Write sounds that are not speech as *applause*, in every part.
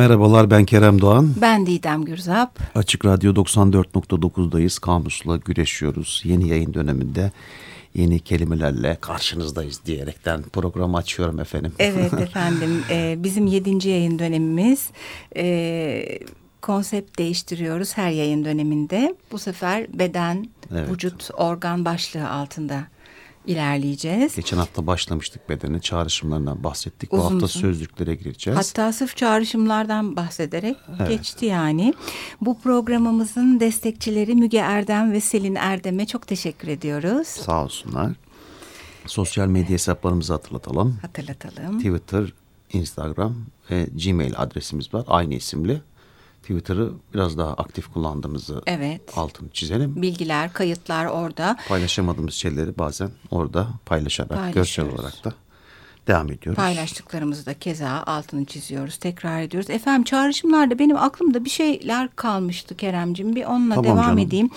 Merhabalar ben Kerem Doğan. Ben Didem Gürzap. Açık Radyo 94.9'dayız. Kamusla güreşiyoruz. Yeni yayın döneminde yeni kelimelerle karşınızdayız diyerekten programı açıyorum efendim. Evet *laughs* efendim ee, bizim yedinci yayın dönemimiz. Ee, konsept değiştiriyoruz her yayın döneminde. Bu sefer beden, evet. vücut, organ başlığı altında ilerleyeceğiz. Geçen hafta başlamıştık bedeni çağrışımlarından bahsettik. Uzun Bu hafta uzun. sözlüklere gireceğiz. Hatta sırf çağrışımlardan bahsederek evet. geçti yani. Bu programımızın destekçileri Müge Erdem ve Selin Erdem'e çok teşekkür ediyoruz. Sağ olsunlar. Sosyal medya hesaplarımızı hatırlatalım. Hatırlatalım. Twitter, Instagram ve Gmail adresimiz var. Aynı isimli. Twitter'ı biraz daha aktif kullandığımızı evet. altını çizelim. Bilgiler, kayıtlar orada. Paylaşamadığımız şeyleri bazen orada paylaşarak, görsel olarak da devam ediyoruz. Paylaştıklarımızı da keza altını çiziyoruz, tekrar ediyoruz. Efendim çağrışımlarda benim aklımda bir şeyler kalmıştı Keremcim. Bir onunla tamam devam canım. edeyim.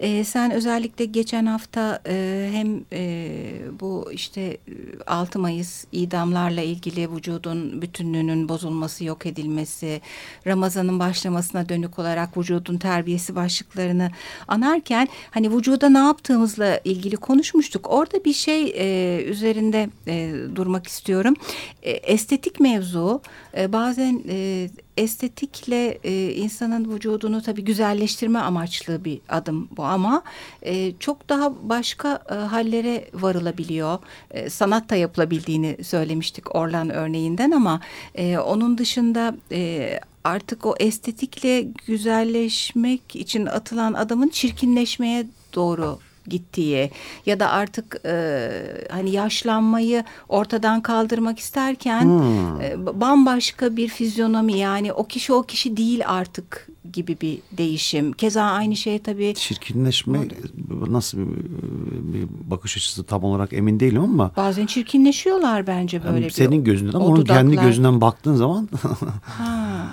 Ee, sen özellikle geçen hafta e, hem e, bu işte 6 Mayıs idamlarla ilgili vücudun bütünlüğünün bozulması, yok edilmesi, Ramazan'ın başlamasına dönük olarak vücudun terbiyesi başlıklarını anarken hani vücuda ne yaptığımızla ilgili konuşmuştuk. Orada bir şey e, üzerinde e, durmak istiyorum. E, estetik mevzu e, bazen e, estetikle insanın vücudunu tabii güzelleştirme amaçlı bir adım bu ama çok daha başka hallere varılabiliyor. E, sanat da yapılabildiğini söylemiştik Orlan örneğinden ama onun dışında artık o estetikle güzelleşmek için atılan adamın çirkinleşmeye doğru gittiği ya da artık e, hani yaşlanmayı ortadan kaldırmak isterken hmm. e, bambaşka bir fizyonomi yani o kişi o kişi değil artık gibi bir değişim. Keza aynı şey tabii. Çirkinleşme nasıl bir, bir bakış açısı tam olarak emin değilim ama. Bazen çirkinleşiyorlar bence böyle. Yani senin gözünden ama onun kendi gözünden baktığın zaman. *laughs* ha.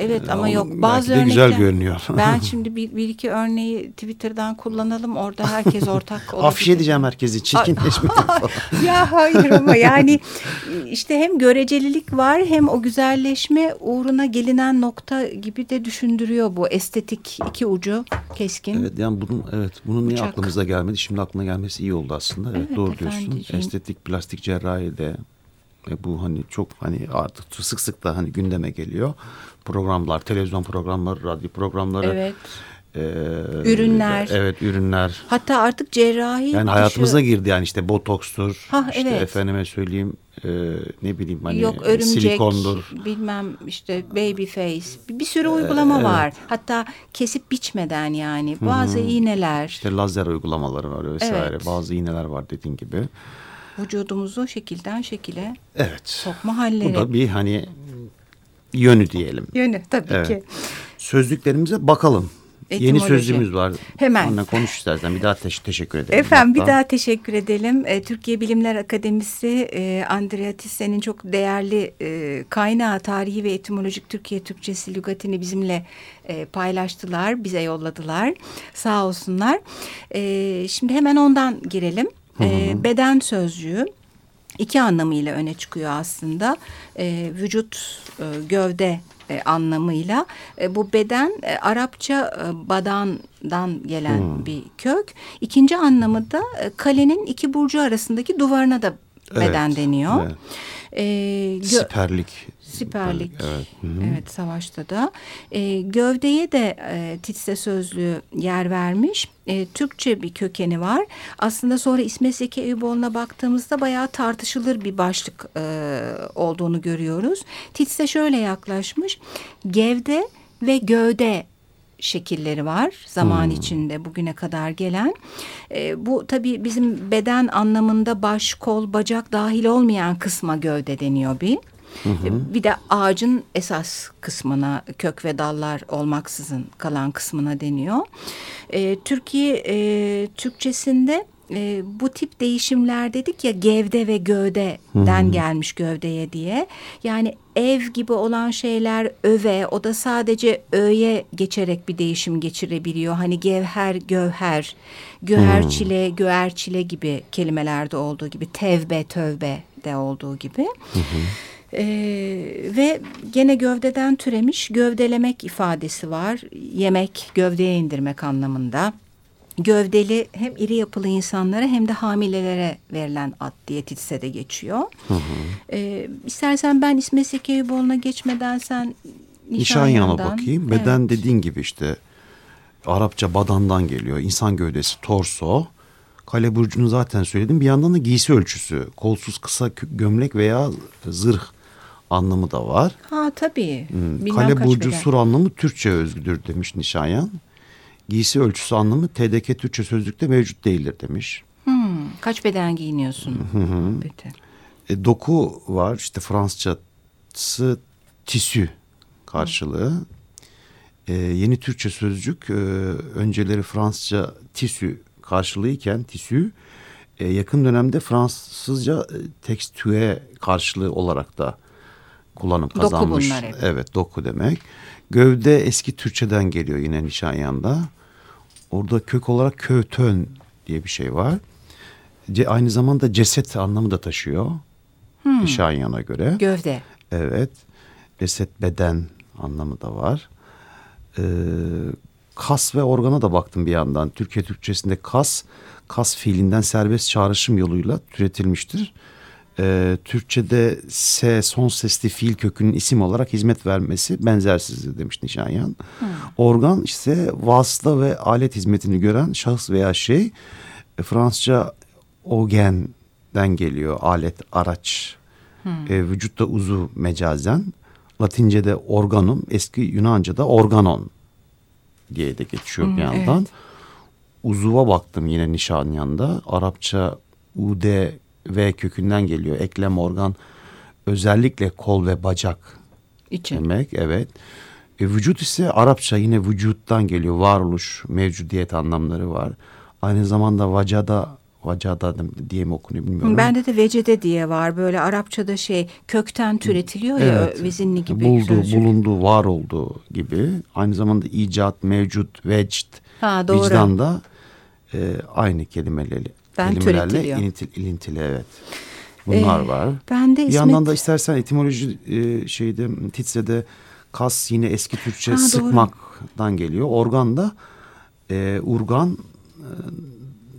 Evet ama yok bazı örnekler güzel görünüyor. ben *laughs* şimdi bir, bir iki örneği Twitter'dan kullanalım orada herkes ortak *laughs* olabilir. Afişe edeceğim herkesi çirkinleşme *laughs* Ya hayır ama yani işte hem görecelilik var hem o güzelleşme uğruna gelinen nokta gibi de düşündürüyor bu estetik iki ucu keskin. Evet yani bunun evet bunun niye Uçak. aklımıza gelmedi? Şimdi aklına gelmesi iyi oldu aslında. Evet, evet doğru diyorsun. Estetik plastik cerrahi de e, bu hani çok hani artık sık sık da hani gündeme geliyor. Programlar, televizyon programları, radyo programları. Evet. Ee, ürünler. Evet ürünler. Hatta artık cerrahi. Yani dışı... hayatımıza girdi yani işte botokstur. Ha, işte evet. efendime söyleyeyim e, ne bileyim hani Yok, örümcek, silikondur. Bilmem işte baby face bir, sürü uygulama ee, var. Evet. Hatta kesip biçmeden yani bazı Hı -hı. iğneler. İşte lazer uygulamaları var vesaire. Evet. Bazı iğneler var dediğin gibi vücudumuzu şekilden şekile evet. sokma halleri. Bu da bir hani yönü diyelim. Yönü tabii evet. ki. Sözlüklerimize bakalım. Etimoloji. Yeni sözlüğümüz var. Hemen. Onunla konuş istersen. Bir daha te teşekkür edelim. Efendim hatta. bir daha teşekkür edelim. E, Türkiye Bilimler Akademisi e, Andrea Tisse'nin çok değerli e, kaynağı tarihi ve etimolojik Türkiye Türkçesi lügatini bizimle e, paylaştılar. Bize yolladılar. Sağ olsunlar. E, şimdi hemen ondan girelim. E, beden sözcüğü iki anlamıyla öne çıkıyor aslında. E, vücut, e, gövde e, anlamıyla. E, bu beden e, Arapça e, badandan gelen hmm. bir kök. İkinci anlamı da e, kalenin iki burcu arasındaki duvarına da beden evet, deniyor. Evet. E, Siperlik Siperlik. Evet. Hı -hı. evet savaşta da. E, gövdeye de e, Titse sözlüğü yer vermiş. E, Türkçe bir kökeni var. Aslında sonra İsmet Zeki Eyüboğlu'na baktığımızda bayağı tartışılır bir başlık e, olduğunu görüyoruz. Titse şöyle yaklaşmış. Gevde ve gövde şekilleri var zaman hmm. içinde bugüne kadar gelen. E, bu tabii bizim beden anlamında baş, kol, bacak dahil olmayan kısma gövde deniyor bir. Hı hı. Bir de ağacın esas kısmına kök ve dallar olmaksızın kalan kısmına deniyor. E, Türkiye e, Türkçesinde e, bu tip değişimler dedik ya gevde ve gövdeden hmm. gelmiş gövdeye diye. Yani ev gibi olan şeyler öve o da sadece öğe geçerek bir değişim geçirebiliyor. Hani gevher, gövher, göğerçile, hmm. göğerçile gibi kelimelerde olduğu gibi tevbe, tövbe de olduğu gibi. Hmm. E, ve gene gövdeden türemiş gövdelemek ifadesi var. Yemek, gövdeye indirmek anlamında. Gövdeli hem iri yapılı insanlara hem de hamilelere verilen ad diye de geçiyor. Hı hı. E, istersen ben İsmet Seki Eyüboğlu'na geçmeden sen Nişanyan'a bakayım. Beden evet. dediğin gibi işte Arapça badandan geliyor. İnsan gövdesi torso. Kale burcunu zaten söyledim. Bir yandan da giysi ölçüsü. Kolsuz kısa gömlek veya zırh anlamı da var. Ha tabii. Hmm. Kale burcu sur anlamı Türkçe özgüdür demiş Nişanyan. Giysi ölçüsü anlamı TDK Türkçe sözlükte mevcut değildir demiş. Hmm. Kaç beden giyiniyorsun? Hı hı. E, doku var işte Fransızcası tisü karşılığı. E, yeni Türkçe sözcük e, önceleri Fransızca tisü karşılığıyken tisü e, yakın dönemde Fransızca e, tekstüe karşılığı olarak da kullanım kazanmış. Doku bunlar hep. Evet doku demek. Gövde eski Türkçeden geliyor yine Nişanyan'da. Orada kök olarak kötön diye bir şey var. Ce, aynı zamanda ceset anlamı da taşıyor. Hmm. Nişanyan'a göre. Gövde. Evet. Ceset beden anlamı da var. Ee, kas ve organa da baktım bir yandan. Türkiye Türkçesinde kas, kas fiilinden serbest çağrışım yoluyla türetilmiştir. Ee, Türkçe'de S son sesli fiil kökünün isim olarak hizmet vermesi benzersizdir demiş Nişanyan. Hmm. Organ ise vasıta ve alet hizmetini gören şahıs veya şey. E, Fransızca ogen'den geliyor alet, araç. Hmm. E, vücutta uzu mecazen. Latince'de organum, eski Yunanca'da organon diye de geçiyor hmm, bir yandan. Evet. Uzuva baktım yine Nişanyan'da. Arapça UD V kökünden geliyor. Eklem organ özellikle kol ve bacak İçin. demek. Evet. E, vücut ise Arapça yine vücuttan geliyor. Varoluş, mevcudiyet anlamları var. Aynı zamanda vacada Vacada diye mi okunuyor bilmiyorum. Bende de vecede diye var. Böyle Arapçada şey kökten türetiliyor evet. ya vezinli gibi. Buldu, sözcük. bulundu, var oldu gibi. Aynı zamanda icat, mevcut, vecd, ha, doğru. vicdan da e, aynı kelimeleri, ben kelimelerle ilintil, ilintili evet. Bunlar ee, var. Ben de Bir yandan da istersen etimoloji e, şeyde Titse'de kas yine eski Türkçe ha, sıkmaktan doğru. geliyor. Organ da e, urgan e,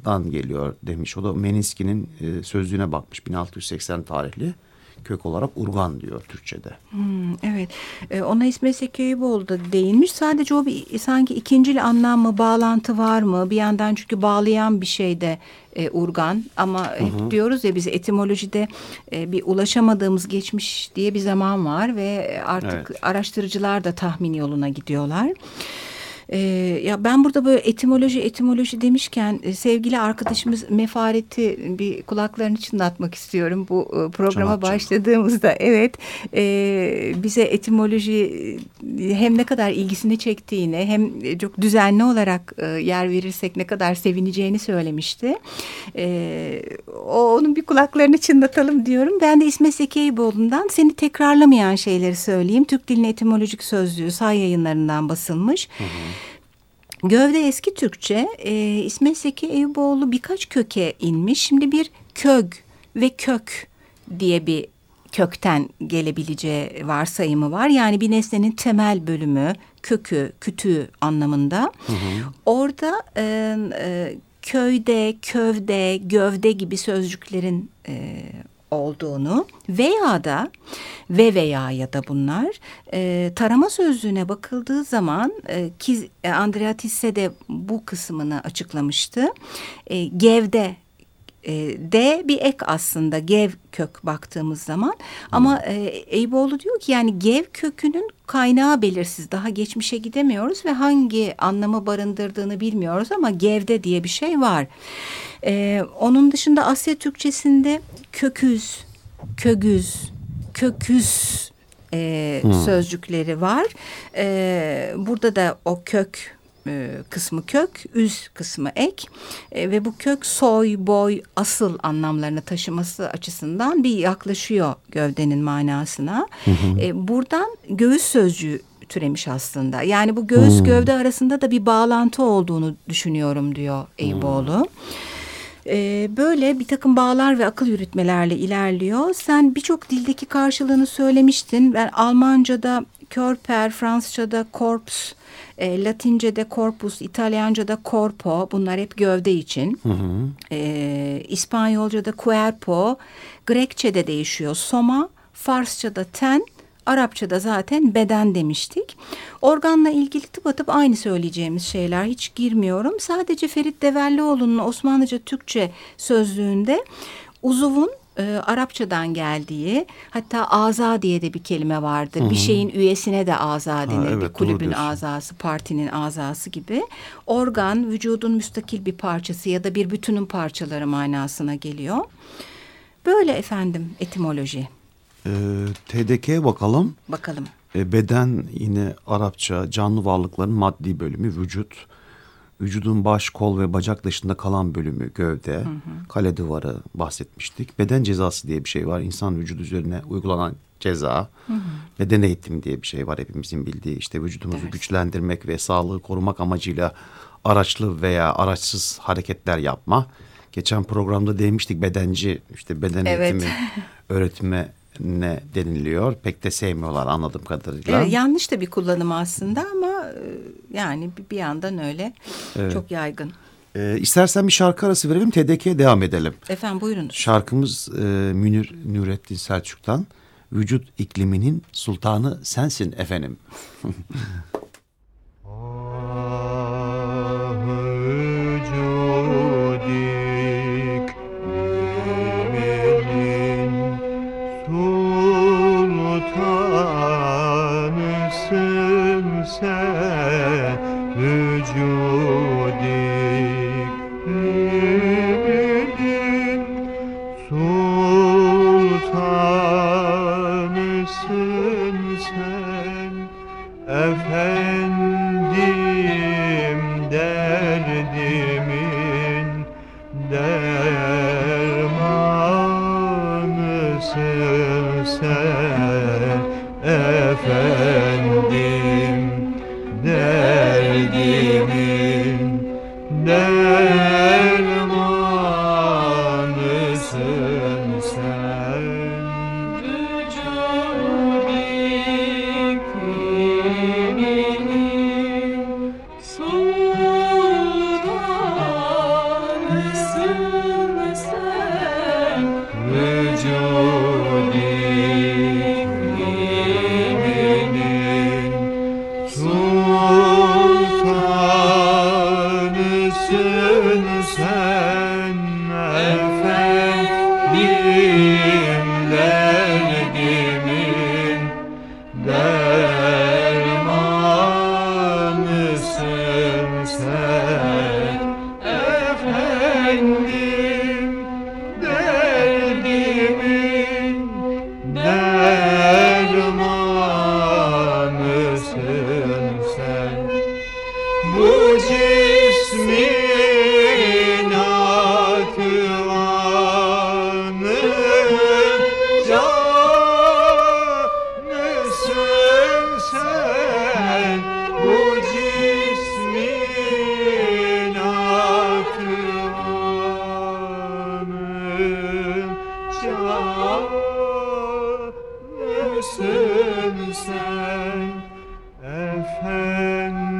dan geliyor demiş. O da Meniski'nin e, sözlüğüne bakmış 1680 tarihli kök olarak urgan diyor Türkçe'de. Hmm, evet ee, ona İsmet Sekeyboğlu da değinmiş. Sadece o bir sanki ikincil anlam mı bağlantı var mı? Bir yandan çünkü bağlayan bir şey de e, urgan ama hep hı hı. diyoruz ya biz etimolojide e, bir ulaşamadığımız geçmiş diye bir zaman var ve artık evet. araştırıcılar da tahmin yoluna gidiyorlar. E, ya ben burada böyle etimoloji etimoloji demişken e, sevgili arkadaşımız Mefaret'i bir kulaklarını çınlatmak istiyorum bu e, programa Çanak, başladığımızda. Evet e, bize etimoloji e, hem ne kadar ilgisini çektiğini hem çok düzenli olarak e, yer verirsek ne kadar sevineceğini söylemişti. E, o, onun bir kulaklarını çınlatalım diyorum. Ben de İsmet Zekeyboğlu'ndan seni tekrarlamayan şeyleri söyleyeyim. Türk Dilini Etimolojik Sözlüğü say yayınlarından basılmış. Hı hı. Gövde eski Türkçe e, İsmet Zeki Eyüboğlu birkaç köke inmiş. Şimdi bir kög ve kök diye bir kökten gelebileceği varsayımı var. Yani bir nesnenin temel bölümü, kökü, kütüğü anlamında. Hı hı. Orada e, e, köyde, kövde, gövde gibi sözcüklerin e, olduğunu veya da ve veya ya da bunlar e, tarama sözlüğüne bakıldığı zaman e, ki e, Andrea Tisse de bu kısmını açıklamıştı. E, gevde e, D bir ek aslında gev kök baktığımız zaman ama e, Eyüboğlu diyor ki yani gev kökünün kaynağı belirsiz daha geçmişe gidemiyoruz ve hangi anlamı barındırdığını bilmiyoruz ama gevde diye bir şey var. E, onun dışında Asya Türkçesinde köküz, kögüz, köküz e, hmm. sözcükleri var. E, burada da o kök e, kısmı kök, üz kısmı ek e, ve bu kök soy, boy, asıl anlamlarını taşıması açısından bir yaklaşıyor gövdenin manasına. Hı E, buradan göğüs sözcüğü türemiş aslında. Yani bu göğüs hmm. gövde arasında da bir bağlantı olduğunu düşünüyorum diyor Eyüboğlu. Hmm. Ee, böyle bir takım bağlar ve akıl yürütmelerle ilerliyor. Sen birçok dildeki karşılığını söylemiştin. Ben Almanca'da Körper, Fransızca'da Korps, e, Latince'de corpus, İtalyanca'da corpo bunlar hep gövde için. Hı hı. E, İspanyolca'da cuerpo, Grekçe'de değişiyor soma, Farsça'da ten, Arapçada zaten beden demiştik. Organla ilgili tıpatıp aynı söyleyeceğimiz şeyler hiç girmiyorum. Sadece Ferit Devellioğlu'nun Osmanlıca Türkçe sözlüğünde uzuvun e, Arapçadan geldiği hatta aza diye de bir kelime vardı. Hı -hı. Bir şeyin üyesine de aza denir. Ha, evet, kulübün azası, partinin azası gibi. Organ vücudun müstakil bir parçası ya da bir bütünün parçaları manasına geliyor. Böyle efendim etimoloji. E, TDK'ye bakalım. Bakalım. E, beden yine Arapça canlı varlıkların maddi bölümü vücut. Vücudun baş, kol ve bacak dışında kalan bölümü gövde, hı hı. kale duvarı bahsetmiştik. Beden cezası diye bir şey var. İnsan vücudu üzerine uygulanan ceza. Hı hı. Beden eğitimi diye bir şey var hepimizin bildiği. İşte vücudumuzu evet. güçlendirmek ve sağlığı korumak amacıyla araçlı veya araçsız hareketler yapma. Geçen programda demiştik bedenci işte beden evet. eğitimi *laughs* öğretime ne deniliyor. Pek de sevmiyorlar anladığım kadarıyla. Evet, yanlış da bir kullanım aslında ama e, yani bir yandan öyle evet. çok yaygın. Ee, istersen bir şarkı arası verelim TDK'ye devam edelim. Efendim buyurun. Şarkımız e, Münir Nurettin Selçuk'tan Vücut ikliminin sultanı sensin efendim. *laughs* efendim sen sen efendim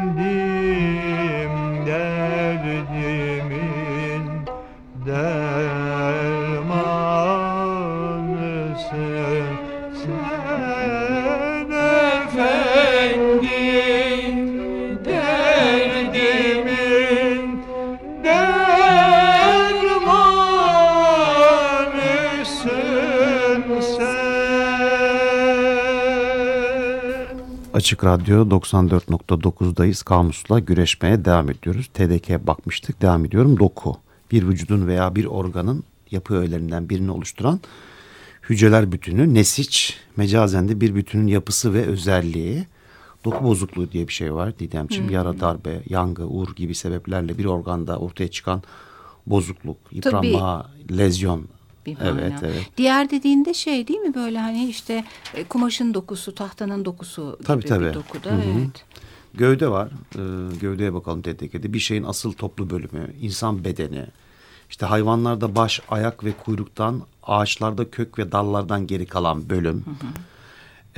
Açık Radyo 94.9'dayız. Kamusla güreşmeye devam ediyoruz. TDK'ye bakmıştık. Devam ediyorum. Doku. Bir vücudun veya bir organın yapı öğelerinden birini oluşturan hücreler bütünü. Nesiç, mecazen de bir bütünün yapısı ve özelliği. Doku bozukluğu diye bir şey var Didemciğim. Hmm. Yara, darbe, yangı, uğur gibi sebeplerle bir organda ortaya çıkan bozukluk, yıpranma, Tabii. lezyon bir mana. Evet, evet. Diğer dediğinde şey değil mi böyle hani işte e, kumaşın dokusu, tahtanın dokusu gibi tabii, tabii. bir dokuda. Hı -hı. Evet. Gövde var. Ee, gövdeye bakalım TDK'de. Bir şeyin asıl toplu bölümü, insan bedeni. İşte hayvanlarda baş, ayak ve kuyruktan, ağaçlarda kök ve dallardan geri kalan bölüm. Hı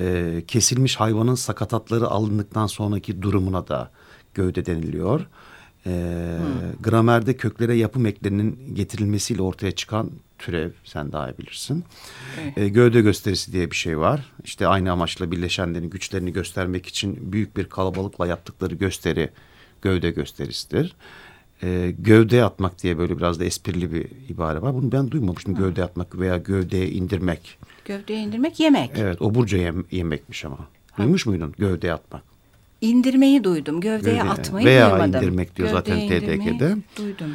hı. E, kesilmiş hayvanın sakatatları alındıktan sonraki durumuna da gövde deniliyor. E, hmm. Gramerde köklere yapım eklerinin getirilmesiyle ortaya çıkan türev sen daha iyi bilirsin. Evet. E, gövde gösterisi diye bir şey var. İşte aynı amaçla birleşenlerin güçlerini göstermek için büyük bir kalabalıkla yaptıkları gösteri gövde gösterisidir. E, gövde atmak diye böyle biraz da esprili bir ibare var. Bunu ben duymamıştım. Hı. Gövde atmak veya gövdeye indirmek. Gövdeye indirmek yemek. Evet oburca yem, yemekmiş ama. Duymuş muydun gövdeye atmak? İndirmeyi duydum. Gövdeye Gövde, atmayı veya duymadım. Veya indirmek diyor Gövdeye zaten TDK'de. Duydum.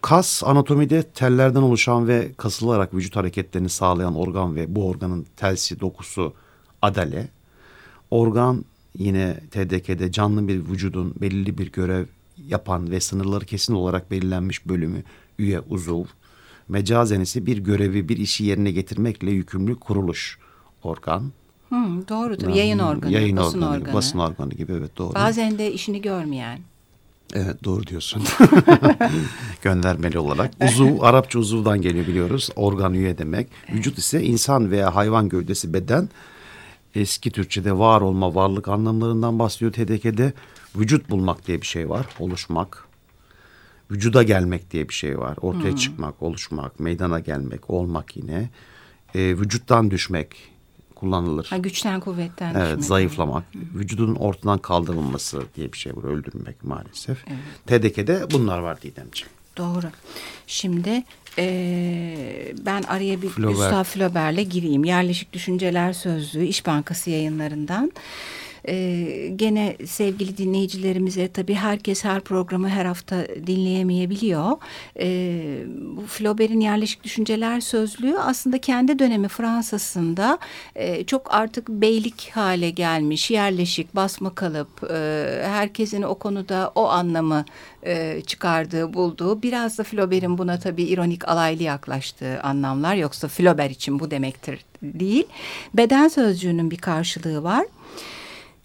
Kas anatomide tellerden oluşan ve kasılarak vücut hareketlerini sağlayan organ ve bu organın telsi, dokusu adale. Organ yine TDK'de canlı bir vücudun belirli bir görev yapan ve sınırları kesin olarak belirlenmiş bölümü, üye, uzuv. Mecazen ise bir görevi, bir işi yerine getirmekle yükümlü kuruluş organ. Hmm, doğrudur. Yani, yayın organı, yayın basın organı, organı. Basın organı gibi evet doğru. Bazen de işini görmeyen. Evet doğru diyorsun. *laughs* *laughs* Göndermeli olarak. Uzuv, Arapça uzuvdan geliyor biliyoruz. Organ üye demek. Vücut ise insan veya hayvan gövdesi beden. Eski Türkçe'de var olma, varlık anlamlarından bahsediyor TDK'de. Vücut bulmak diye bir şey var. Oluşmak. Vücuda gelmek diye bir şey var. Ortaya hmm. çıkmak, oluşmak, meydana gelmek, olmak yine. E, vücuttan düşmek, kullanılır. Ha, güçten kuvvetten Evet düşmek. zayıflamak. Hı. Vücudun ortadan kaldırılması diye bir şey var. Öldürmek maalesef. Evet. TDK'de bunlar var Didemciğim. Doğru. Şimdi e, ben araya bir Flaubert. Gustav Flaubert'le gireyim. Yerleşik Düşünceler Sözlüğü İş Bankası yayınlarından. Ee, gene sevgili dinleyicilerimize tabii herkes her programı her hafta dinleyemeyebiliyor. Ee, bu Flaubert'in yerleşik düşünceler sözlüğü aslında kendi dönemi Fransa'sında e, çok artık beylik hale gelmiş, yerleşik, basma kalıp, e, herkesin o konuda o anlamı e, çıkardığı, bulduğu. Biraz da Flaubert'in buna tabii ironik alaylı yaklaştığı anlamlar. Yoksa Flaubert için bu demektir değil. Beden sözcüğünün bir karşılığı var.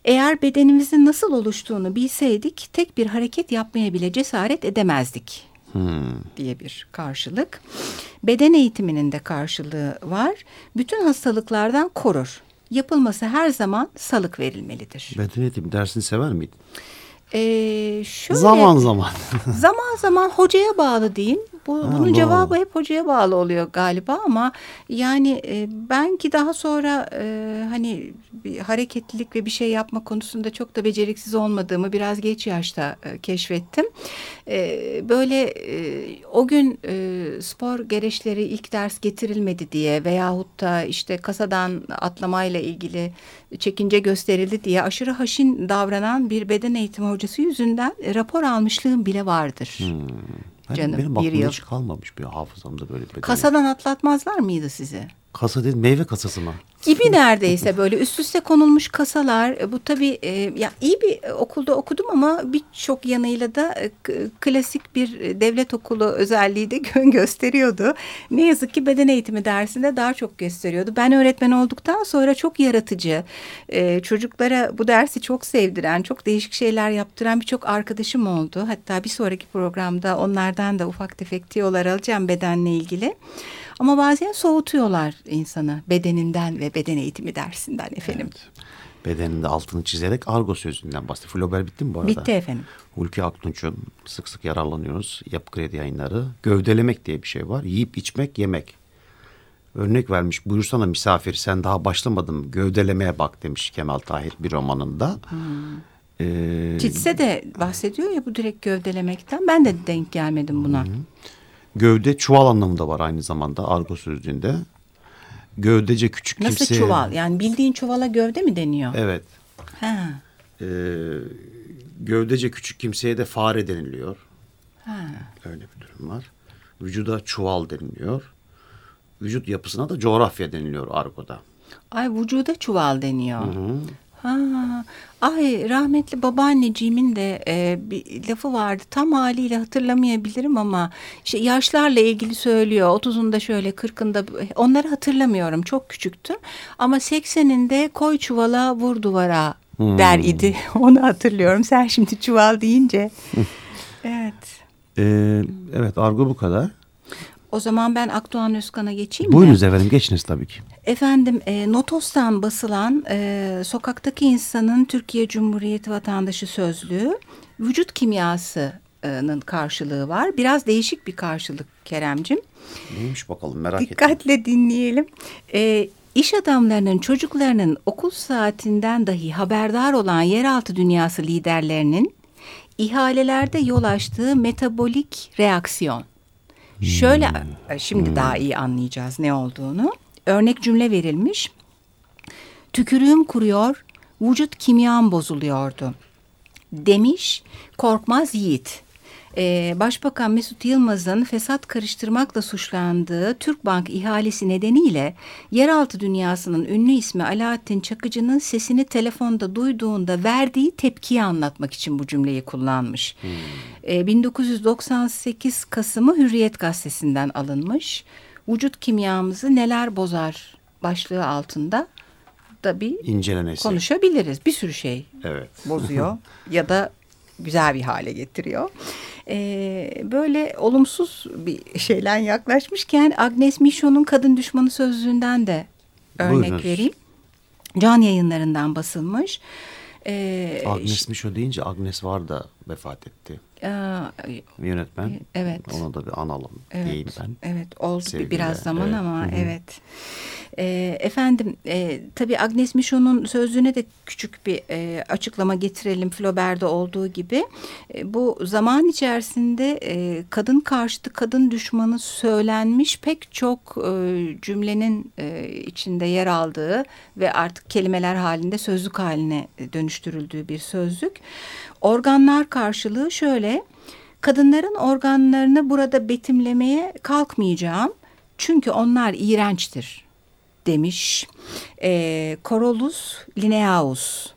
Eğer bedenimizin nasıl oluştuğunu bilseydik tek bir hareket yapmaya bile cesaret edemezdik. Hmm. diye bir karşılık. Beden eğitiminin de karşılığı var. Bütün hastalıklardan korur. Yapılması her zaman salık verilmelidir. Beden eğitimi dersini sever miydin? Ee, şöyle, zaman zaman. *laughs* zaman zaman hocaya bağlı diyeyim. Bu, ha, bunun doğru. cevabı hep hocaya bağlı oluyor galiba ama yani e, ben ki daha sonra e, hani bir hareketlilik ve bir şey yapma konusunda çok da beceriksiz olmadığımı biraz geç yaşta e, keşfettim. E, böyle e, o gün e, spor gereçleri ilk ders getirilmedi diye veyahut da işte kasadan atlamayla ilgili çekince gösterildi diye aşırı haşin davranan bir beden eğitimi hocası yüzünden rapor almışlığım bile vardır. Hmm. Canım benim bir yıl. hiç kalmamış bir hafızamda böyle bir Kasadan atlatmazlar mıydı sizi? Kasa değil meyve kasası mı? Gibi neredeyse böyle üst üste konulmuş kasalar. E, bu tabii e, ya iyi bir okulda okudum ama birçok yanıyla da e, klasik bir devlet okulu özelliği de *laughs* gösteriyordu. Ne yazık ki beden eğitimi dersinde daha çok gösteriyordu. Ben öğretmen olduktan sonra çok yaratıcı, e, çocuklara bu dersi çok sevdiren, çok değişik şeyler yaptıran birçok arkadaşım oldu. Hatta bir sonraki programda onlardan da ufak tefek tiyolar alacağım bedenle ilgili. Ama bazen soğutuyorlar insanı bedeninden ve beden eğitimi dersinden efendim. Evet. Bedeninde altını çizerek argo sözünden bahsediyor. Flaubert bitti mi bu arada? Bitti efendim. Hulki Aktunç'un sık sık yararlanıyoruz. Yapı Kredi yayınları. Gövdelemek diye bir şey var. Yiyip içmek, yemek. Örnek vermiş. Buyursana misafir sen daha başlamadın gövdelemeye bak demiş Kemal Tahir bir romanında. Hmm. Ee, Çitse de bahsediyor ya bu direkt gövdelemekten. Ben de denk gelmedim buna. Hı. Gövde çuval anlamında var aynı zamanda argo sözlüğünde. Gövdece küçük Nasıl kimseye... Nasıl çuval? Yani bildiğin çuvala gövde mi deniyor? Evet. Ha. Ee, gövdece küçük kimseye de fare deniliyor. Ha. Öyle bir durum var. Vücuda çuval deniliyor. Vücut yapısına da coğrafya deniliyor argoda. Ay vücuda çuval deniyor. Hı hı. Ha, ay rahmetli babaanneciğimin de e, bir lafı vardı. Tam haliyle hatırlamayabilirim ama işte yaşlarla ilgili söylüyor. Otuzunda şöyle kırkında onları hatırlamıyorum. Çok küçüktüm. Ama sekseninde koy çuvala vur duvara hmm. der idi. *laughs* Onu hatırlıyorum. Sen şimdi çuval deyince. evet. Ee, evet argo bu kadar. O zaman ben Akdoğan Özkan'a geçeyim Buyurunuz mi? efendim geçiniz tabii ki. Efendim e, Notos'tan basılan e, Sokaktaki insanın Türkiye Cumhuriyeti Vatandaşı Sözlüğü vücut kimyasının karşılığı var. Biraz değişik bir karşılık Keremcim. Neymiş bakalım merak ettim. Dikkatle dinleyelim. E, İş adamlarının çocuklarının okul saatinden dahi haberdar olan yeraltı dünyası liderlerinin ihalelerde yol açtığı metabolik reaksiyon. Şöyle hmm. şimdi hmm. daha iyi anlayacağız ne olduğunu. Örnek cümle verilmiş. Tükürüğüm kuruyor, vücut kimyam bozuluyordu. Demiş Korkmaz Yiğit. Ee, Başbakan Mesut Yılmaz'ın fesat karıştırmakla suçlandığı Türkbank ihalesi nedeniyle yeraltı dünyasının ünlü ismi Alaaddin Çakıcı'nın sesini telefonda duyduğunda verdiği tepkiyi anlatmak için bu cümleyi kullanmış. Hmm. Ee, 1998 Kasım'ı Hürriyet Gazetesi'nden alınmış. Vücut kimyamızı neler bozar başlığı altında da bir İncelemesi. konuşabiliriz. Bir sürü şey evet. bozuyor *laughs* ya da güzel bir hale getiriyor. Ee, böyle olumsuz bir şeyden yaklaşmışken Agnes Michon'un kadın düşmanı sözlüğünden de örnek Buyurunuz. vereyim. Can yayınlarından basılmış. Ee, Agnes Michon deyince Agnes var da vefat etti. Aa, Yönetmen. Evet. Ona da bir analım evet, diyeyim ben. Evet oldu Sevgiyle. biraz zaman evet. ama Hı -hı. evet. E, efendim e, tabii Agnes Michon'un sözlüğüne de küçük bir e, açıklama getirelim Flaubert'de olduğu gibi. E, bu zaman içerisinde e, kadın karşıtı kadın düşmanı söylenmiş pek çok e, cümlenin e, içinde yer aldığı ve artık kelimeler halinde sözlük haline dönüştürüldüğü bir sözlük. Organlar karşılığı şöyle. Kadınların organlarını burada betimlemeye kalkmayacağım. Çünkü onlar iğrençtir demiş e, Corolus Linnaeus.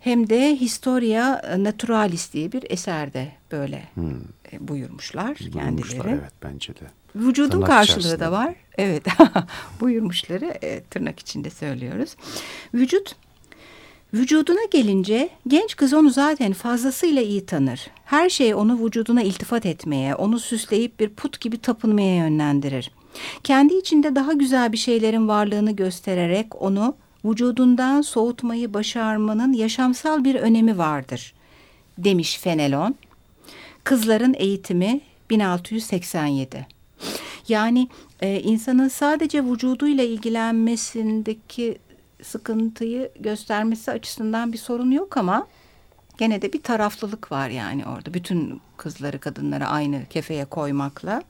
Hem de Historia Naturalis diye bir eserde böyle hmm. e, buyurmuşlar, kendileri. Evet bence de. Vücudun tırnak karşılığı da var. Evet *laughs* buyurmuşları e, tırnak içinde söylüyoruz. Vücut Vücuduna gelince genç kız onu zaten fazlasıyla iyi tanır. Her şey onu vücuduna iltifat etmeye, onu süsleyip bir put gibi tapınmaya yönlendirir. Kendi içinde daha güzel bir şeylerin varlığını göstererek onu vücudundan soğutmayı başarmanın yaşamsal bir önemi vardır, demiş Fenelon. Kızların Eğitimi 1687. Yani e, insanın sadece vücuduyla ilgilenmesindeki sıkıntıyı göstermesi açısından bir sorun yok ama gene de bir taraflılık var yani orada. Bütün kızları kadınları aynı kefeye koymakla.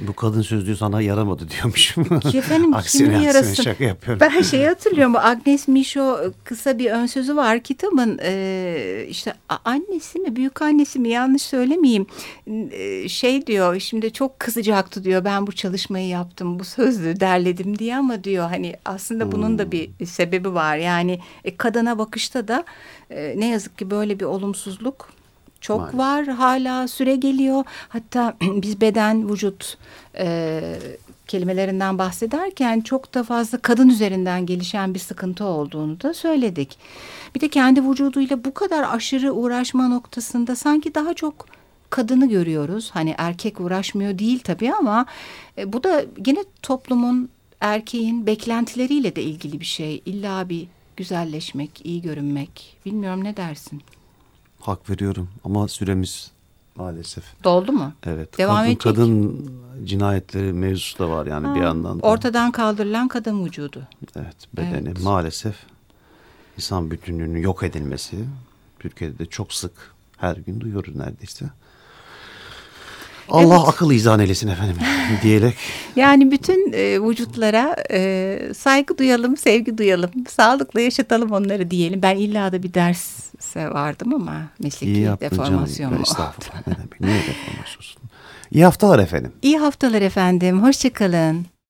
Bu kadın sözlüğü sana yaramadı diyormuşum. Efendim *laughs* aksine, yarasın. şaka yapıyorum. Ben şeyi hatırlıyorum. Bu Agnes Micho kısa bir ön sözü var kitabın. E, işte annesi mi büyük annesi mi yanlış söylemeyeyim. E, şey diyor şimdi çok kızacaktı diyor. Ben bu çalışmayı yaptım. Bu sözlüğü derledim diye ama diyor hani aslında hmm. bunun da bir hmm. sebebi var. Yani e, kadına bakışta da e, ne yazık ki böyle bir olumsuzluk çok Maalesef. var hala süre geliyor. Hatta *clears throat* biz beden, vücut e, kelimelerinden bahsederken çok da fazla kadın üzerinden gelişen bir sıkıntı olduğunu da söyledik. Bir de kendi vücuduyla bu kadar aşırı uğraşma noktasında sanki daha çok kadını görüyoruz. Hani erkek uğraşmıyor değil tabii ama e, bu da yine toplumun erkeğin beklentileriyle de ilgili bir şey. İlla bir güzelleşmek, iyi görünmek. Bilmiyorum ne dersin? Hak veriyorum ama süremiz maalesef. Doldu mu? Evet. Devam kadın, edecek. Kadın cinayetleri mevzusu da var yani ha, bir yandan da. Ortadan kaldırılan kadın vücudu. Evet bedeni evet. maalesef insan bütünlüğünün yok edilmesi Türkiye'de de çok sık her gün duyuyoruz neredeyse. Allah evet. akıl izan eylesin efendim *laughs* diyerek. Yani bütün e, vücutlara e, saygı duyalım, sevgi duyalım, sağlıklı yaşatalım onları diyelim. Ben illa da bir derse vardım ama mesleki deformasyon mu? Estağfurullah ne demek, niye deformasyon? İyi haftalar efendim. İyi haftalar efendim, hoşçakalın.